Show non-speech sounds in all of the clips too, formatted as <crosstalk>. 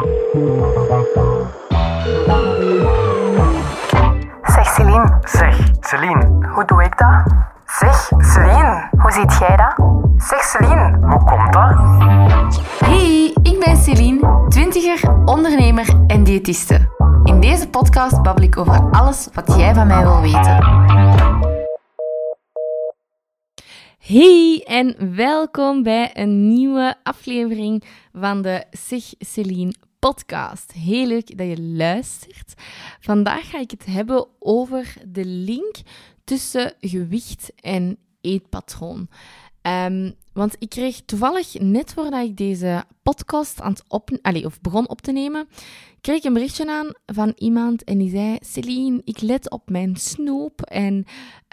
Zeg Celine, Zeg, Celine, hoe doe ik dat? Zeg Celine, hoe ziet jij dat? Zeg Celine, hoe komt dat? Hey, ik ben Celine, twintiger, ondernemer en diëtiste. In deze podcast babbel ik over alles wat jij van mij wil weten. Hey en welkom bij een nieuwe aflevering van de Zeg Celine podcast. Heel leuk dat je luistert. Vandaag ga ik het hebben over de link tussen gewicht en eetpatroon. Um, want ik kreeg toevallig, net voordat ik deze podcast aan het op, allez, of begon op te nemen, kreeg ik een berichtje aan van iemand en die zei: Celine, ik let op mijn snoep en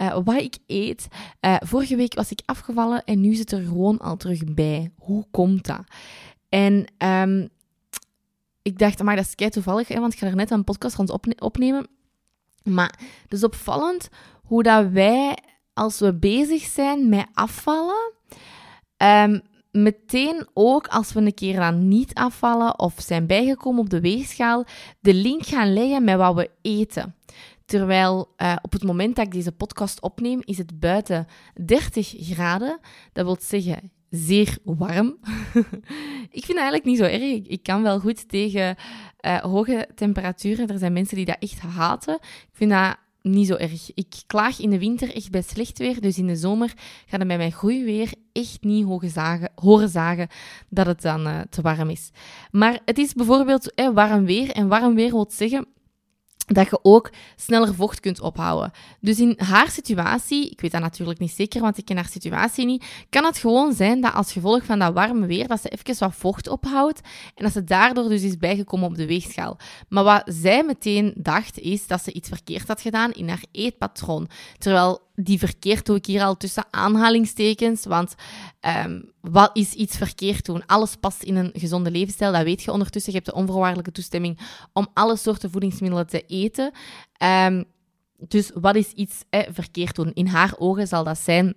uh, wat ik eet. Uh, vorige week was ik afgevallen en nu zit er gewoon al terug bij. Hoe komt dat? En um, ik dacht, maar dat is kei toevallig, hè, want ik ga er net een podcast het opnemen. Maar het is opvallend hoe dat wij, als we bezig zijn met afvallen, um, meteen ook als we een keer dan niet afvallen of zijn bijgekomen op de weegschaal, de link gaan leggen met wat we eten. Terwijl uh, op het moment dat ik deze podcast opneem, is het buiten 30 graden. Dat wil zeggen zeer warm. <laughs> ik vind het eigenlijk niet zo erg. Ik kan wel goed tegen uh, hoge temperaturen. Er zijn mensen die dat echt haten. Ik vind dat niet zo erg. Ik klaag in de winter echt bij slecht weer. Dus in de zomer gaat het bij mijn weer echt niet hoge zagen, horen zagen dat het dan uh, te warm is. Maar het is bijvoorbeeld eh, warm weer. En warm weer wil zeggen dat je ook sneller vocht kunt ophouden. Dus in haar situatie, ik weet dat natuurlijk niet zeker, want ik ken haar situatie niet, kan het gewoon zijn dat als gevolg van dat warme weer, dat ze even wat vocht ophoudt en dat ze daardoor dus is bijgekomen op de weegschaal. Maar wat zij meteen dacht, is dat ze iets verkeerd had gedaan in haar eetpatroon. Terwijl die verkeerd doe ik hier al tussen aanhalingstekens, want um, wat is iets verkeerd doen? Alles past in een gezonde levensstijl, dat weet je ondertussen. Je hebt de onvoorwaardelijke toestemming om alle soorten voedingsmiddelen te eten. Um, dus wat is iets verkeerd doen? In haar ogen zal dat zijn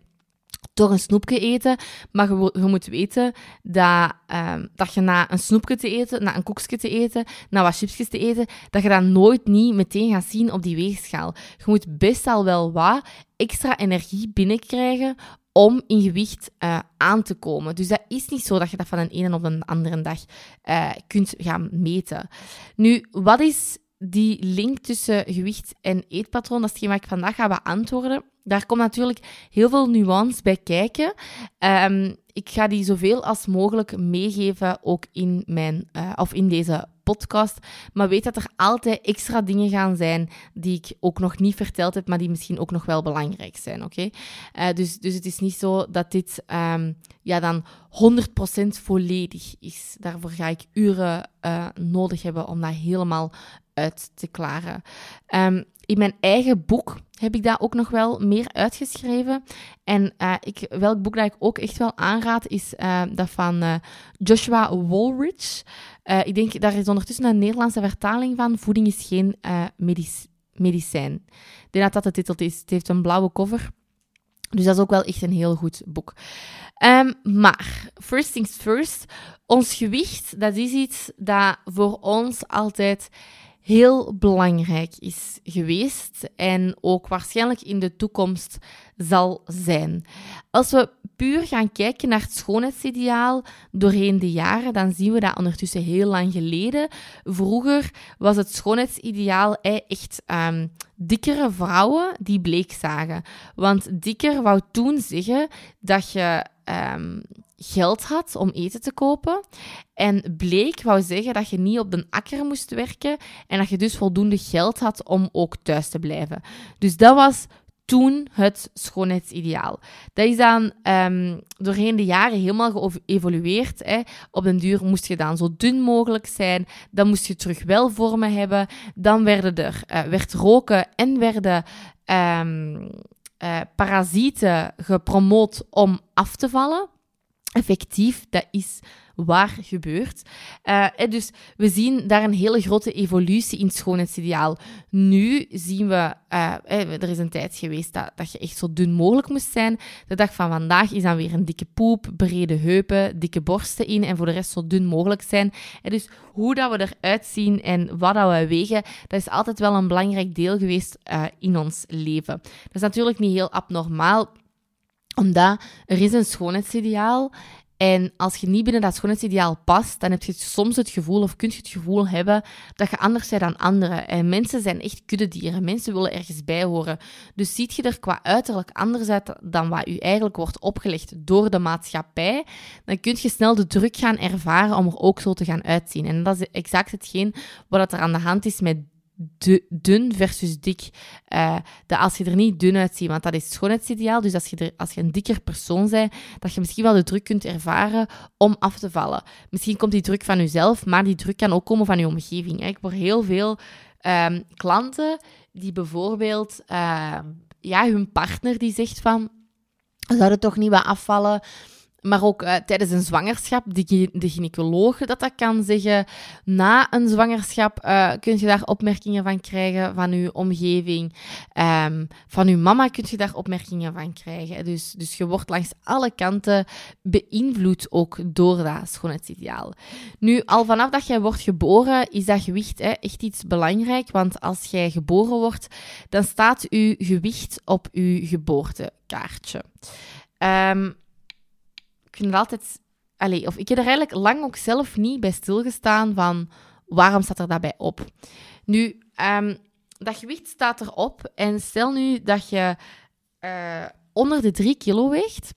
door een snoepje eten. Maar je, moet weten dat, um, dat je na een snoepje te eten, na een koekje te eten, na wat chipsjes te eten, dat je dat nooit niet meteen gaat zien op die weegschaal. Je moet best al wel wat extra energie binnenkrijgen om in gewicht uh, aan te komen. Dus dat is niet zo dat je dat van een ene op een andere dag uh, kunt gaan meten. Nu, wat is die link tussen gewicht en eetpatroon? Dat is hetgeen wat ik vandaag ga beantwoorden. Daar komt natuurlijk heel veel nuance bij kijken. Um, ik ga die zoveel als mogelijk meegeven, ook in, mijn, uh, of in deze podcast. Maar weet dat er altijd extra dingen gaan zijn die ik ook nog niet verteld heb, maar die misschien ook nog wel belangrijk zijn. Oké? Uh, dus, dus het is niet zo dat dit um, ja, dan 100% volledig is. Daarvoor ga ik uren uh, nodig hebben om dat helemaal uit te klaren. Um, in mijn eigen boek heb ik dat ook nog wel meer uitgeschreven. En uh, ik, welk boek dat ik ook echt wel aanraad, is uh, dat van uh, Joshua Woolrich. ik denk, daar is ondertussen een Nederlandse vertaling van. Voeding is geen medic medicijn. Ik denk dat dat de titel is. Het heeft een blauwe cover. Dus dat is ook wel echt een heel goed boek. Um, maar, first things first. Ons gewicht, dat is iets dat voor ons altijd heel belangrijk is geweest en ook waarschijnlijk in de toekomst zal zijn. Als we puur gaan kijken naar het schoonheidsideaal doorheen de jaren, dan zien we dat ondertussen heel lang geleden. Vroeger was het schoonheidsideaal echt um, dikkere vrouwen die bleek zagen. Want dikker wou toen zeggen dat je um, geld had om eten te kopen. En bleek wou zeggen dat je niet op de akker moest werken en dat je dus voldoende geld had om ook thuis te blijven. Dus dat was toen het schoonheidsideaal. Dat is dan um, doorheen de jaren helemaal geëvolueerd. Hè. Op den duur moest je dan zo dun mogelijk zijn. Dan moest je terug wel vormen hebben. Dan werden er, uh, werd roken en werden uh, parasieten gepromoot om af te vallen effectief, dat is waar gebeurt. Uh, dus we zien daar een hele grote evolutie in het schoonheidsideaal. Nu zien we, uh, er is een tijd geweest dat, dat je echt zo dun mogelijk moest zijn. De dag van vandaag is dan weer een dikke poep, brede heupen, dikke borsten in en voor de rest zo dun mogelijk zijn. En dus hoe dat we eruit zien en wat dat we wegen, dat is altijd wel een belangrijk deel geweest uh, in ons leven. Dat is natuurlijk niet heel abnormaal omdat er is een schoonheidsideaal en als je niet binnen dat schoonheidsideaal past, dan heb je soms het gevoel, of kun je het gevoel hebben, dat je anders bent dan anderen. En mensen zijn echt kuddedieren. Mensen willen ergens bij horen. Dus ziet je er qua uiterlijk anders uit dan wat u eigenlijk wordt opgelegd door de maatschappij, dan kun je snel de druk gaan ervaren om er ook zo te gaan uitzien. En dat is exact hetgeen wat er aan de hand is met dun versus dik. Uh, als je er niet dun uitziet, want dat is het schoonheidsideaal. Dus als je, er, als je een dikker persoon bent, dat je misschien wel de druk kunt ervaren om af te vallen. Misschien komt die druk van jezelf, maar die druk kan ook komen van je omgeving. Ik hoor heel veel um, klanten die bijvoorbeeld uh, ja, hun partner die zegt van zou het toch niet wat afvallen? Maar ook uh, tijdens een zwangerschap, de, de gynaecoloog dat dat kan zeggen. Na een zwangerschap uh, kun je daar opmerkingen van krijgen van je omgeving. Um, van je mama kun je daar opmerkingen van krijgen. Dus, dus je wordt langs alle kanten beïnvloed ook door dat schoonheidsideaal. Nu, al vanaf dat jij wordt geboren, is dat gewicht hè, echt iets belangrijk. Want als jij geboren wordt, dan staat je gewicht op je geboortekaartje. Um, vind altijd... Of ik heb er eigenlijk lang ook zelf niet bij stilgestaan van waarom staat er daarbij op. Nu, um, dat gewicht staat erop en stel nu dat je uh, onder de 3 kilo weegt,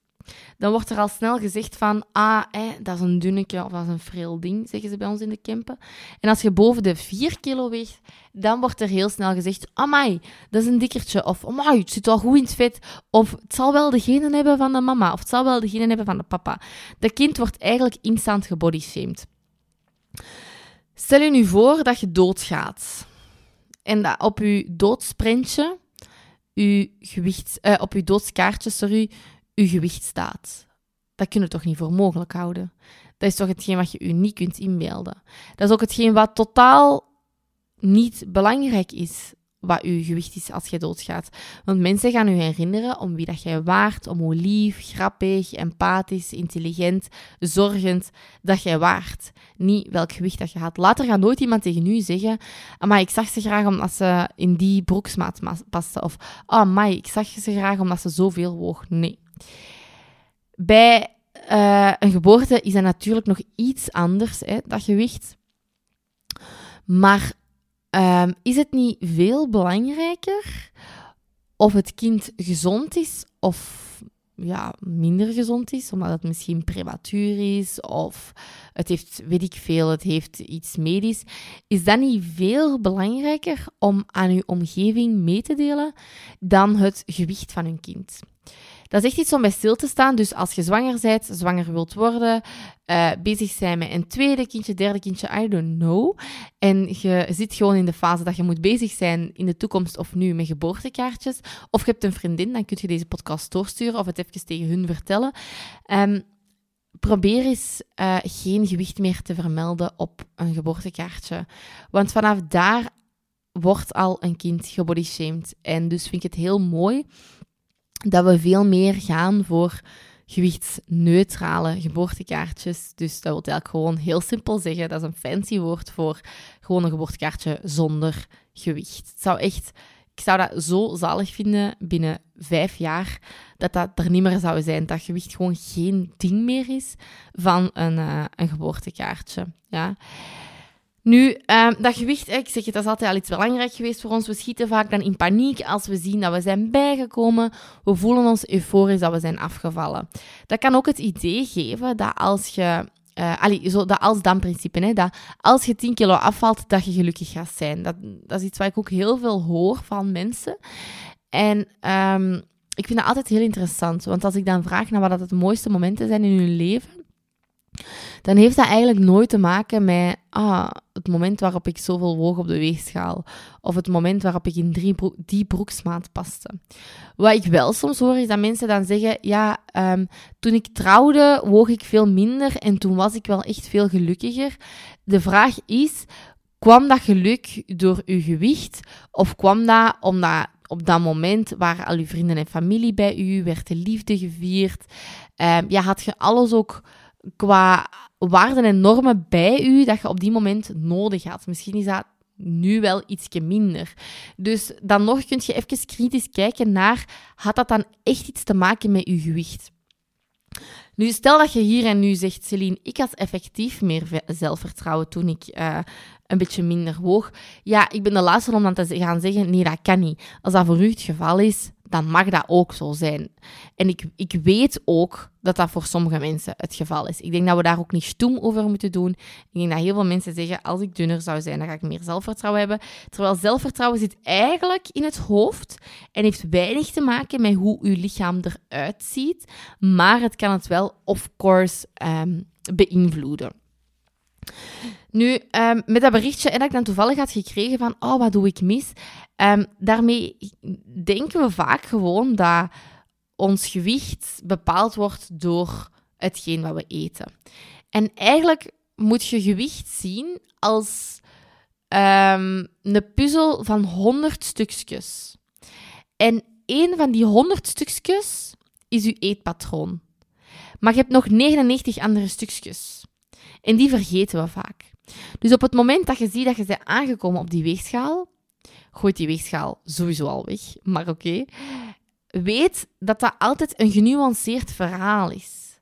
dan wordt er al snel gezegd van, ah, dat is een dunneke of dat is een freel ding, zeggen ze bij ons in de Kempen. En als je boven de 4 kilo weegt, dan wordt er heel snel gezegd, amai, dat is een dikkertje. Of, amai, het zit wel goed in het vet. Of, het zal wel de genen hebben van de mama. Of, het zal wel de genen hebben van de papa. Dat kind wordt eigenlijk instant gebodyshamed. Stel je nu voor dat je doodgaat. En dat op je doodsprintje, je gewicht, uh, op je doodskaartje, sorry, uw gewicht staat. Dat kun je toch niet voor mogelijk houden? Dat is toch hetgeen wat je u niet kunt inbeelden? Dat is ook hetgeen wat totaal niet belangrijk is wat uw gewicht is als je doodgaat. Want mensen gaan u herinneren om wie dat jij waart, om hoe lief, grappig, empathisch, intelligent, zorgend dat jij waart. Niet welk gewicht dat je had. Later gaat nooit iemand tegen u zeggen, maar ik zag ze graag omdat ze in die broeksmaat paste. Of, ah, oh, ik zag ze graag omdat ze zoveel woog. Nee. Bij uh, een geboorte is dat natuurlijk nog iets anders, hè, dat gewicht. Maar um, is het niet veel belangrijker of het kind gezond is of ja, minder gezond is, omdat het misschien prematuur is of het heeft, weet ik veel, het heeft iets medisch, is dat niet veel belangrijker om aan uw omgeving mee te delen dan het gewicht van hun kind? Dat is echt iets om bij stil te staan. Dus als je zwanger bent, zwanger wilt worden, uh, bezig zijn met een tweede kindje, derde kindje, I don't know. En je zit gewoon in de fase dat je moet bezig zijn in de toekomst of nu met geboortekaartjes. Of je hebt een vriendin, dan kun je deze podcast doorsturen of het even tegen hun vertellen. Um, probeer eens uh, geen gewicht meer te vermelden op een geboortekaartje. Want vanaf daar wordt al een kind gebodyshamed. En dus vind ik het heel mooi dat we veel meer gaan voor gewichtsneutrale geboortekaartjes. Dus dat wil eigenlijk gewoon heel simpel zeggen. Dat is een fancy woord voor gewoon een geboortekaartje zonder gewicht. Het zou echt, ik zou dat zo zalig vinden binnen vijf jaar, dat dat er niet meer zou zijn. Dat gewicht gewoon geen ding meer is van een, uh, een geboortekaartje. Ja. Nu, um, dat gewicht, ik zeg het, dat is altijd al iets belangrijk geweest voor ons. We schieten vaak dan in paniek als we zien dat we zijn bijgekomen. We voelen ons euforisch dat we zijn afgevallen. Dat kan ook het idee geven dat als je uh, allee, zo dat als-dan-principe, dat als je 10 kilo afvalt, dat je gelukkig gaat zijn. Dat, dat is iets wat ik ook heel veel hoor van mensen. En um, ik vind dat altijd heel interessant, want als ik dan vraag naar wat het mooiste momenten zijn in hun leven, dan heeft dat eigenlijk nooit te maken met, ah, het moment waarop ik zoveel woog op de weegschaal. Of het moment waarop ik in drie die broeksmaat paste. Wat ik wel soms hoor, is dat mensen dan zeggen, ja, um, toen ik trouwde, woog ik veel minder en toen was ik wel echt veel gelukkiger. De vraag is, kwam dat geluk door uw gewicht? Of kwam dat omdat op dat moment waren al uw vrienden en familie bij u, werd de liefde gevierd? Um, ja, had je alles ook qua waarden en normen bij u dat je op die moment nodig had. Misschien is dat nu wel ietsje minder. Dus dan nog kun je even kritisch kijken naar, had dat dan echt iets te maken met je gewicht? Nu, stel dat je hier en nu zegt, Celine, ik had effectief meer zelfvertrouwen toen ik uh, een beetje minder woog. Ja, ik ben de laatste om dan te gaan zeggen, nee, dat kan niet. Als dat voor u het geval is, dan mag dat ook zo zijn. En ik, ik weet ook dat dat voor sommige mensen het geval is. Ik denk dat we daar ook niet stoem over moeten doen. Ik denk dat heel veel mensen zeggen, als ik dunner zou zijn, dan ga ik meer zelfvertrouwen hebben. Terwijl zelfvertrouwen zit eigenlijk in het hoofd en heeft weinig te maken met hoe uw lichaam eruit ziet. Maar het kan het wel, of course, um, beïnvloeden. Nu, um, met dat berichtje en dat ik dan toevallig had gekregen van, oh, wat doe ik mis? Um, daarmee denken we vaak gewoon dat ons gewicht bepaald wordt door hetgeen wat we eten. En eigenlijk moet je gewicht zien als um, een puzzel van 100 stukjes. En één van die 100 stukjes is je eetpatroon. Maar je hebt nog 99 andere stukjes. En die vergeten we vaak. Dus op het moment dat je ziet dat je bent aangekomen op die weegschaal, gooit die weegschaal sowieso al weg. Maar oké. Weet dat dat altijd een genuanceerd verhaal is.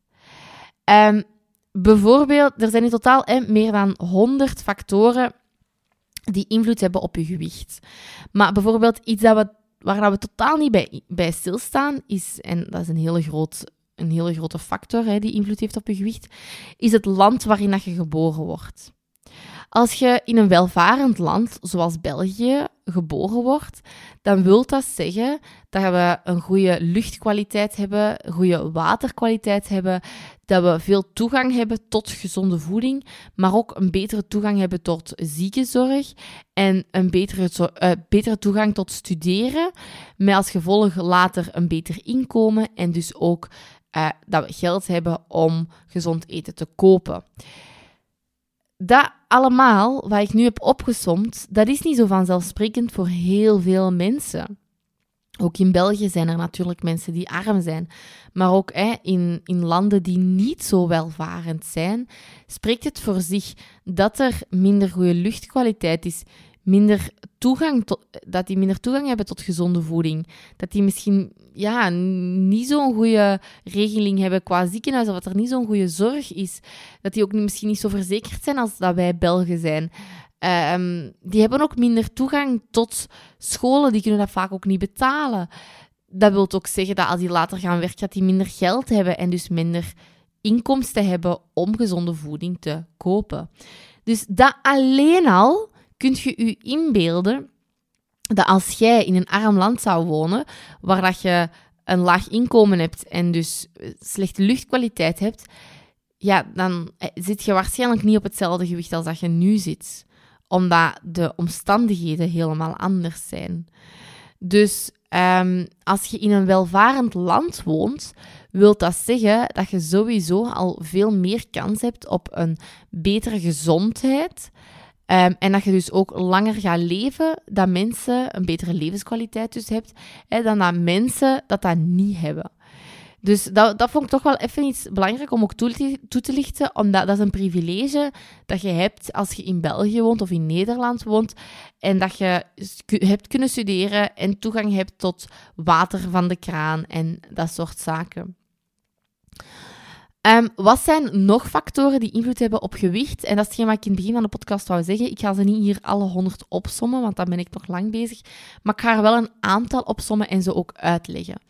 Um, bijvoorbeeld, er zijn in totaal meer dan 100 factoren die invloed hebben op je gewicht. Maar bijvoorbeeld iets dat we, waar we totaal niet bij, bij stilstaan, is, en dat is een hele, groot, een hele grote factor hè, die invloed heeft op je gewicht, is het land waarin je geboren wordt. Als je in een welvarend land zoals België geboren wordt, dan wil dat zeggen dat we een goede luchtkwaliteit hebben, goede waterkwaliteit hebben, dat we veel toegang hebben tot gezonde voeding, maar ook een betere toegang hebben tot ziekenzorg en een betere, uh, betere toegang tot studeren, met als gevolg later een beter inkomen en dus ook uh, dat we geld hebben om gezond eten te kopen dat allemaal, wat ik nu heb opgesomd, dat is niet zo vanzelfsprekend voor heel veel mensen. Ook in België zijn er natuurlijk mensen die arm zijn. Maar ook hè, in, in landen die niet zo welvarend zijn, spreekt het voor zich dat er minder goede luchtkwaliteit is, minder toegang tot, dat die minder toegang hebben tot gezonde voeding. Dat die misschien ja, niet zo'n goede regeling hebben qua ziekenhuis, of dat er niet zo'n goede zorg is. Dat die ook misschien niet zo verzekerd zijn als dat wij Belgen zijn. Ehm, die hebben ook minder toegang tot scholen, die kunnen dat vaak ook niet betalen. Dat wil ook zeggen dat als die later gaan werken, dat die minder geld hebben en dus minder inkomsten hebben om gezonde voeding te kopen. Dus dat alleen al kunt je je inbeelden dat als jij in een arm land zou wonen, waar dat je een laag inkomen hebt en dus slechte luchtkwaliteit hebt, ja, dan eh, zit je waarschijnlijk niet op hetzelfde gewicht als dat je nu zit. Omdat de omstandigheden helemaal anders zijn. Dus um, als je in een welvarend land woont, wil dat zeggen dat je sowieso al veel meer kans hebt op een betere gezondheid Um, en dat je dus ook langer gaat leven, dat mensen een betere levenskwaliteit dus hebt, hè, dan dat mensen dat dat niet hebben. Dus dat, dat vond ik toch wel even iets belangrijk om ook toe, toe, te lichten, omdat dat is een privilege dat je hebt als je in België woont of in Nederland woont en dat je hebt kunnen studeren en toegang hebt tot water van de kraan en dat soort zaken. Um, wat zijn nog factoren die invloed hebben op gewicht? En dat is hetgeen wat ik in het begin van de podcast wou zeggen. Ik ga ze niet hier alle 100 opsommen, want dan ben ik nog lang bezig. Maar ik ga er wel een aantal opsommen en ze ook uitleggen.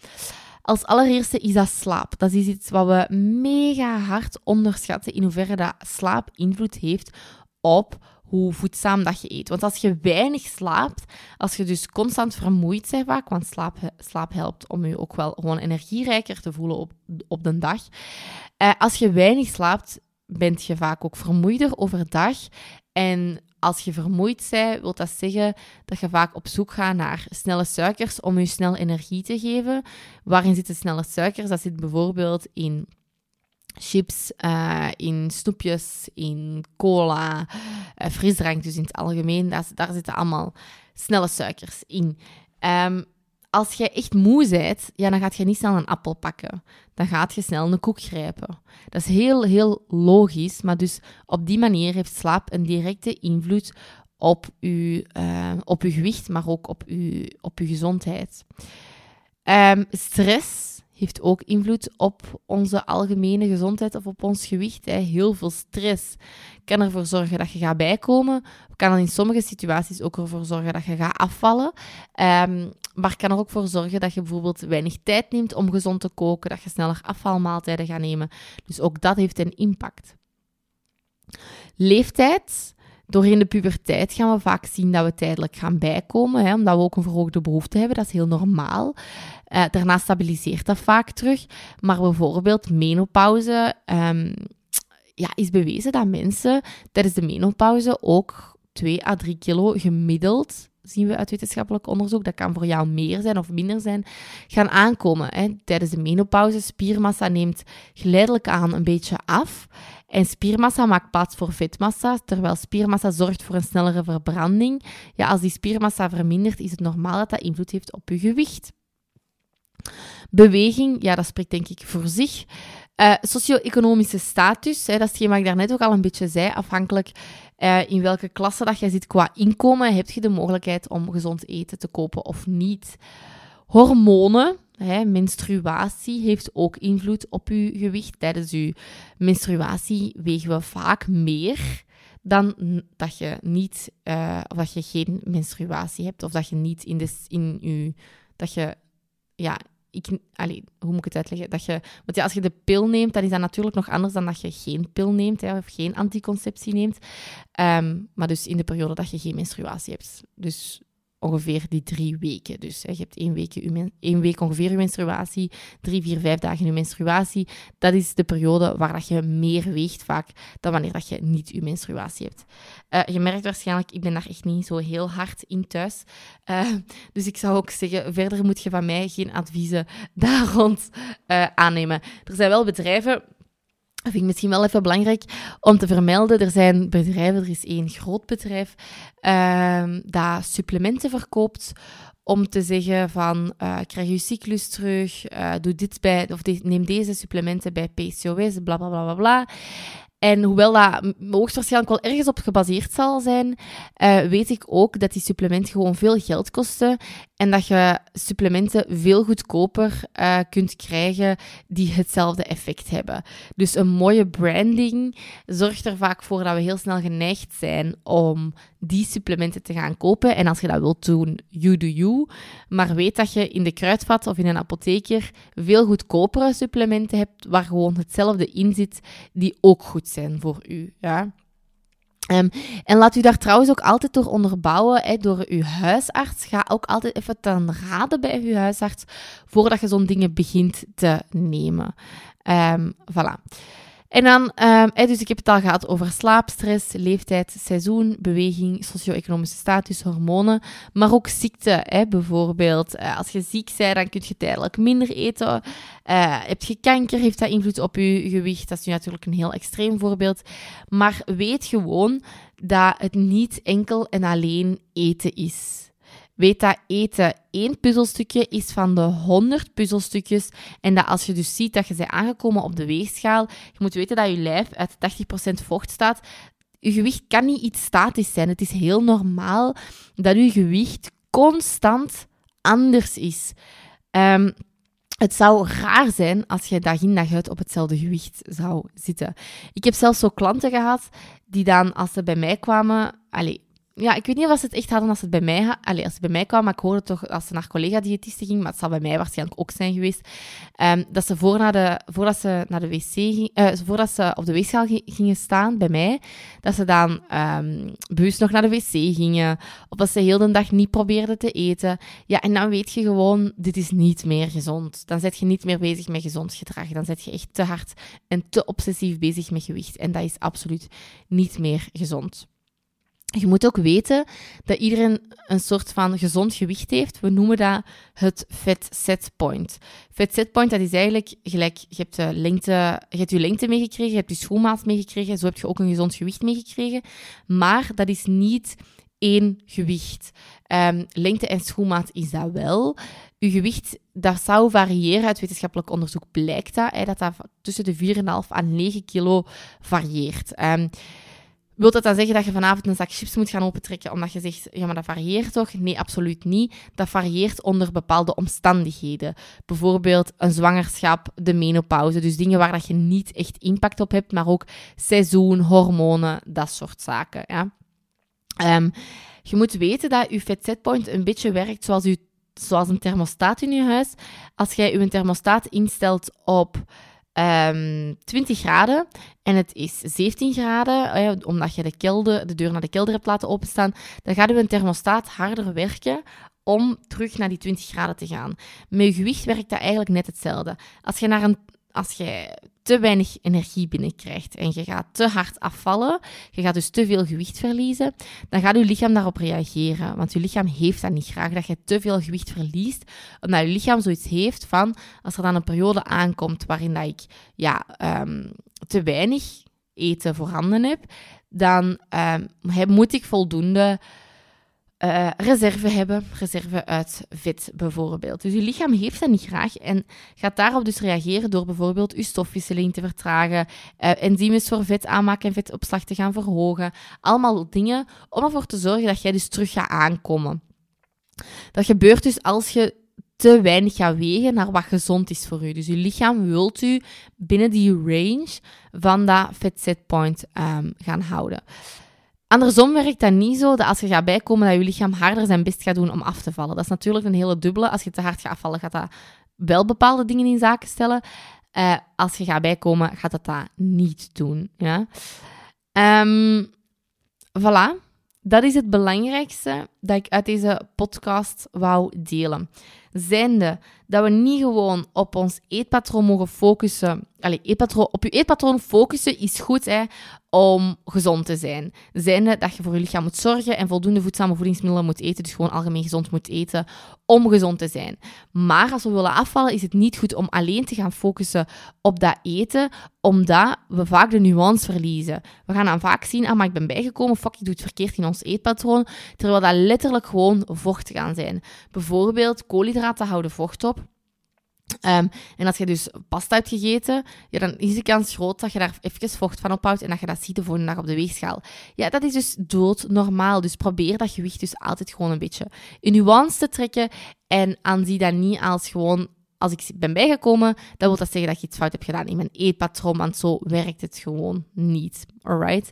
Als allereerste is dat slaap. Dat is iets wat we mega hard onderschatten in hoeverre dat slaap invloed heeft op hoe voedzaam dat je eet. Want als je weinig slaapt, als je dus constant vermoeid bent vaak, want slaap, slaap helpt om je ook wel gewoon energierijker te voelen op, op de dag. Eh, als je weinig slaapt, bent je vaak ook vermoeider overdag. En als je vermoeid bent, wil dat zeggen dat je vaak op zoek gaat naar snelle suikers om je snel energie te geven. Waarin zitten snelle suikers? Dat zit bijvoorbeeld in chips, uh, in snoepjes, in cola, uh, frisdrank dus in het algemeen. Daar, daar zitten allemaal snelle suikers in. Um, als je echt moe bent, ja, dan gaat je niet snel een appel pakken. Dan gaat je snel een koek grijpen. Dat is heel, heel logisch. Maar dus op die manier heeft slaap een directe invloed op je, uh, op uw gewicht, maar ook op je, op uw gezondheid. Um, stress heeft ook invloed op onze algemene gezondheid of op ons gewicht. Hè. Heel veel stress kan ervoor zorgen dat je gaat bijkomen. Kan in sommige situaties ook ervoor zorgen dat je gaat afvallen. Um, maar kan er ook voor zorgen dat je bijvoorbeeld weinig tijd neemt om gezond te koken, dat je sneller afvalmaaltijden gaat nemen. Dus ook dat heeft een impact. Leeftijd. Doorheen de puberteit gaan we vaak zien dat we tijdelijk gaan bijkomen, hè, omdat we ook een verhoogde behoefte hebben. Dat is heel normaal. Uh, daarna stabiliseert dat vaak terug. Maar bijvoorbeeld menopauze um, ja, is bewezen dat mensen tijdens de menopauze ook 2 à 3 kilo gemiddeld zien we uit wetenschappelijk onderzoek, dat kan voor jou meer zijn of minder zijn, gaan aankomen. Hè. Tijdens de menopauze, spiermassa neemt geleidelijk aan een beetje af. En spiermassa maakt plaats voor vetmassa, terwijl spiermassa zorgt voor een snellere verbranding. Ja, als die spiermassa vermindert, is het normaal dat dat invloed heeft op je gewicht. Beweging, ja, dat spreekt denk ik voor zich. Uh, Socio-economische status, dat is hetgeen wat ik daarnet ook al een beetje zei, afhankelijk uh, in welke klasse dat jij zit qua inkomen, heb je de mogelijkheid om gezond eten te kopen of niet. Hormonen, menstruatie, heeft ook invloed op je gewicht. Tijdens je menstruatie wegen we vaak meer dan dat je niet, uh, of dat je geen menstruatie hebt, of dat je niet in, de, in je, dat je ja, ik, allee, hoe moet ik het uitleggen? Dat je, want ja, als je de pil neemt, dan is dat natuurlijk nog anders dan dat je geen pil neemt of geen anticonceptie neemt. Um, maar dus in de periode dat je geen menstruatie hebt. Dus ongeveer die drie weken. Dus je hebt één week, week ongeveer je menstruatie, drie, vier, vijf dagen je menstruatie. Dat is de periode waar dat je meer weegt vaak dan wanneer dat je niet je menstruatie hebt. Uh, je merkt waarschijnlijk, ik ben daar echt niet zo heel hard in thuis. Uh, dus ik zou ook zeggen, verder moet je van mij geen adviezen <laughs> daar rond uh, aannemen. Er zijn wel bedrijven vind ik misschien wel even belangrijk om te vermelden. Er zijn bedrijven, er is één groot bedrijf uh, dat supplementen verkoopt om te zeggen van uh, krijg je cyclus terug, uh, doe dit bij, of neem deze supplementen bij PCOS, bla bla bla bla bla. En hoewel dat hoogstwaarschijnlijk wel ergens op gebaseerd zal zijn, uh, weet ik ook dat die supplementen gewoon veel geld kosten. En dat je supplementen veel goedkoper uh, kunt krijgen die hetzelfde effect hebben. Dus een mooie branding zorgt er vaak voor dat we heel snel geneigd zijn om die supplementen te gaan kopen. En als je dat wilt doen, you do you. Maar weet dat je in de kruidvat of in een apotheker veel goedkopere supplementen hebt waar gewoon hetzelfde in zit, die ook goed zijn voor u. Ja? Um, en laat u daar trouwens ook altijd door onderbouwen, hè, door uw huisarts. Ga ook altijd even ten raden bij uw huisarts voordat je zo'n dingen begint te nemen. Um, voilà. En dan, um, dus ik heb het al gehad over slaap, stress, leeftijd, seizoen, beweging, socio-economische status, hormonen, maar ook ziekte. Hè, bijvoorbeeld, uh, als je ziek bent, dan kun je tijdelijk minder eten. Uh, heb je kanker, heeft dat invloed op je gewicht. Dat is nu natuurlijk een heel extreem voorbeeld. Maar weet gewoon dat het niet enkel en alleen eten is. Weet dat eten één puzzelstukje is van de 100 puzzelstukjes. En dat als je dus ziet dat je bent aangekomen op de weegschaal, je moet weten dat je lijf uit 80% vocht staat. Je gewicht kan niet iets statisch zijn. Het is heel normaal dat je gewicht constant anders is. Um, het zou raar zijn als je dag in dag uit op hetzelfde gewicht zou zitten. Ik heb zelfs zo klanten gehad die dan, als ze bij mij kwamen, allez, ja, ik weet niet of ze het echt hadden als het bij mij, allez, als het bij mij kwam, maar ik hoorde toch als ze naar collega-diëtisten ging, maar het zal bij mij waarschijnlijk ook zijn geweest, um, dat ze, voor naar de, voordat ze naar de wc ging, uh, voordat ze op de weegschaal gingen staan bij mij, dat ze dan um, bewust nog naar de wc gingen, of dat ze heel de dag niet probeerden te eten. Ja, en dan weet je gewoon, dit is niet meer gezond. Dan zet je niet meer bezig met gezond gedrag. Dan zet je echt te hard en te obsessief bezig met gewicht. En dat is absoluut niet meer gezond. Je moet ook weten dat iedereen een soort van gezond gewicht heeft. We noemen dat het fat set point. Fat set point, dat is eigenlijk gelijk, je hebt, de lengte, je hebt je lengte meegekregen, je hebt je schoenmaat meegekregen, zo heb je ook een gezond gewicht meegekregen. Maar dat is niet één gewicht. Um, lengte en schoenmaat is dat wel. Uw gewicht, dat zou variëren. Uit wetenschappelijk onderzoek blijkt dat, hè, dat tussen de 4,5 en 9 kilo varieert. Um, Wilt dat dan zeggen dat je vanavond een zak chips moet gaan opentrekken omdat je zegt, ja, maar dat varieert toch? Nee, absoluut niet. Dat varieert onder bepaalde omstandigheden. Bijvoorbeeld een zwangerschap, de menopauze. Dus dingen waar dat je niet echt impact op hebt, maar ook seizoen, hormonen, dat soort zaken. Ja. Um, je moet weten dat je setpoint een beetje werkt zoals, u, zoals een thermostaat in je huis. Als jij je thermostaat instelt op um, ehm, 20 graden en het is 17 graden, omdat je de, kelder, de deur naar de kelder hebt laten openstaan, dan gaat een thermostaat harder werken om terug naar die 20 graden te gaan. Met je gewicht werkt dat eigenlijk net hetzelfde. Als je naar een als je te weinig energie binnenkrijgt en je gaat te hard afvallen, je gaat dus te veel gewicht verliezen, dan gaat je lichaam daarop reageren. Want je lichaam heeft dat niet graag, dat je te veel gewicht verliest, omdat je lichaam zoiets heeft van, als er dan een periode aankomt waarin dat ik ja, um, te weinig eten voorhanden heb, dan um, moet ik voldoende uh, reserve hebben, reserve uit vet bijvoorbeeld. Dus je lichaam heeft dat niet graag en gaat daarop dus reageren door bijvoorbeeld je stofwisseling te vertragen, uh, enzymen voor vet aanmaken en vetopslag te gaan verhogen. Allemaal dingen om ervoor te zorgen dat jij dus terug gaat aankomen. Dat gebeurt dus als je te weinig gaat wegen naar wat gezond is voor u. Dus je lichaam wilt u binnen die range van dat fat set point um, gaan houden. Andersom werkt dat niet zo dat als je gaat bijkomen dat je lichaam harder zijn best gaat doen om af te vallen. Dat is natuurlijk een hele dubbele. Als je te hard gaat afvallen, gaat dat wel bepaalde dingen in zaken stellen. Uh, als je gaat bijkomen, gaat dat dat niet doen. Ja? Um, voilà. Dat is het belangrijkste dat ik uit deze podcast wou delen. Zijnde dat we niet gewoon op ons eetpatroon mogen focussen. Allee, eetpatroon, op je eetpatroon focussen is goed hè, om gezond te zijn. Zijnde dat je voor je lichaam moet zorgen en voldoende voedzame voedingsmiddelen moet eten. Dus gewoon algemeen gezond moet eten om gezond te zijn. Maar als we willen afvallen, is het niet goed om alleen te gaan focussen op dat eten, omdat we vaak de nuance verliezen. We gaan dan vaak zien, ah, maar ik ben bijgekomen, fuck, ik doe het verkeerd in ons eetpatroon, terwijl dat letterlijk gewoon vocht gaan zijn. Bijvoorbeeld, koolhydraten houden vocht op. Um, en als je dus pasta hebt gegeten, ja, dan is de kans groot dat je daar even vocht van ophoudt en dat je dat ziet de volgende dag op de weegschaal. Ja, dat is dus doodnormaal. Dus probeer dat gewicht dus altijd gewoon een beetje in nuance te trekken en aanzie dat niet als gewoon als ik ben bijgekomen, dan wil dat zeggen dat je iets fout hebt gedaan in mijn eetpatroon, want zo werkt het gewoon niet. Alright?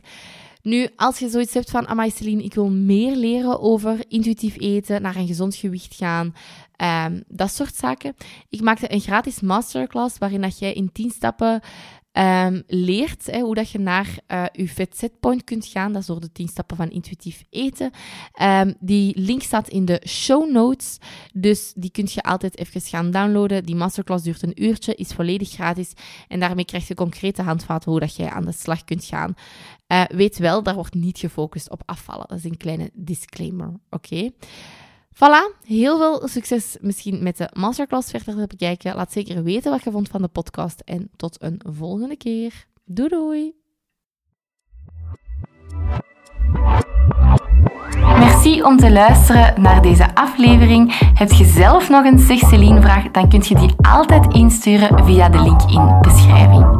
Nu, als je zoiets hebt van, amai Celine, ik wil meer leren over intuïtief eten, naar een gezond gewicht gaan, um, dat soort zaken. Ik maakte een gratis masterclass waarin dat jij in 10 stappen um, leert hoe dat je naar uh, je fit set point kunt gaan. Dat is door de 10 stappen van intuïtief eten. Um, die link staat in de show notes. Dus die kun je altijd even gaan downloaden. Die masterclass duurt een uurtje, is volledig gratis. En daarmee krijg je concrete handvaten hoe dat jij aan de slag kunt gaan. Uh, weet wel, daar wordt niet gefocust op afvallen. Dat is een kleine disclaimer, oké? Voilà, heel veel succes misschien met de masterclass verder te bekijken. Laat zeker weten wat je vond van de podcast en tot een volgende keer. Doei doei! Merci om te luisteren naar deze aflevering. Heb je zelf nog een Zeg vraag, dan kun je die altijd insturen via de link in beschrijving.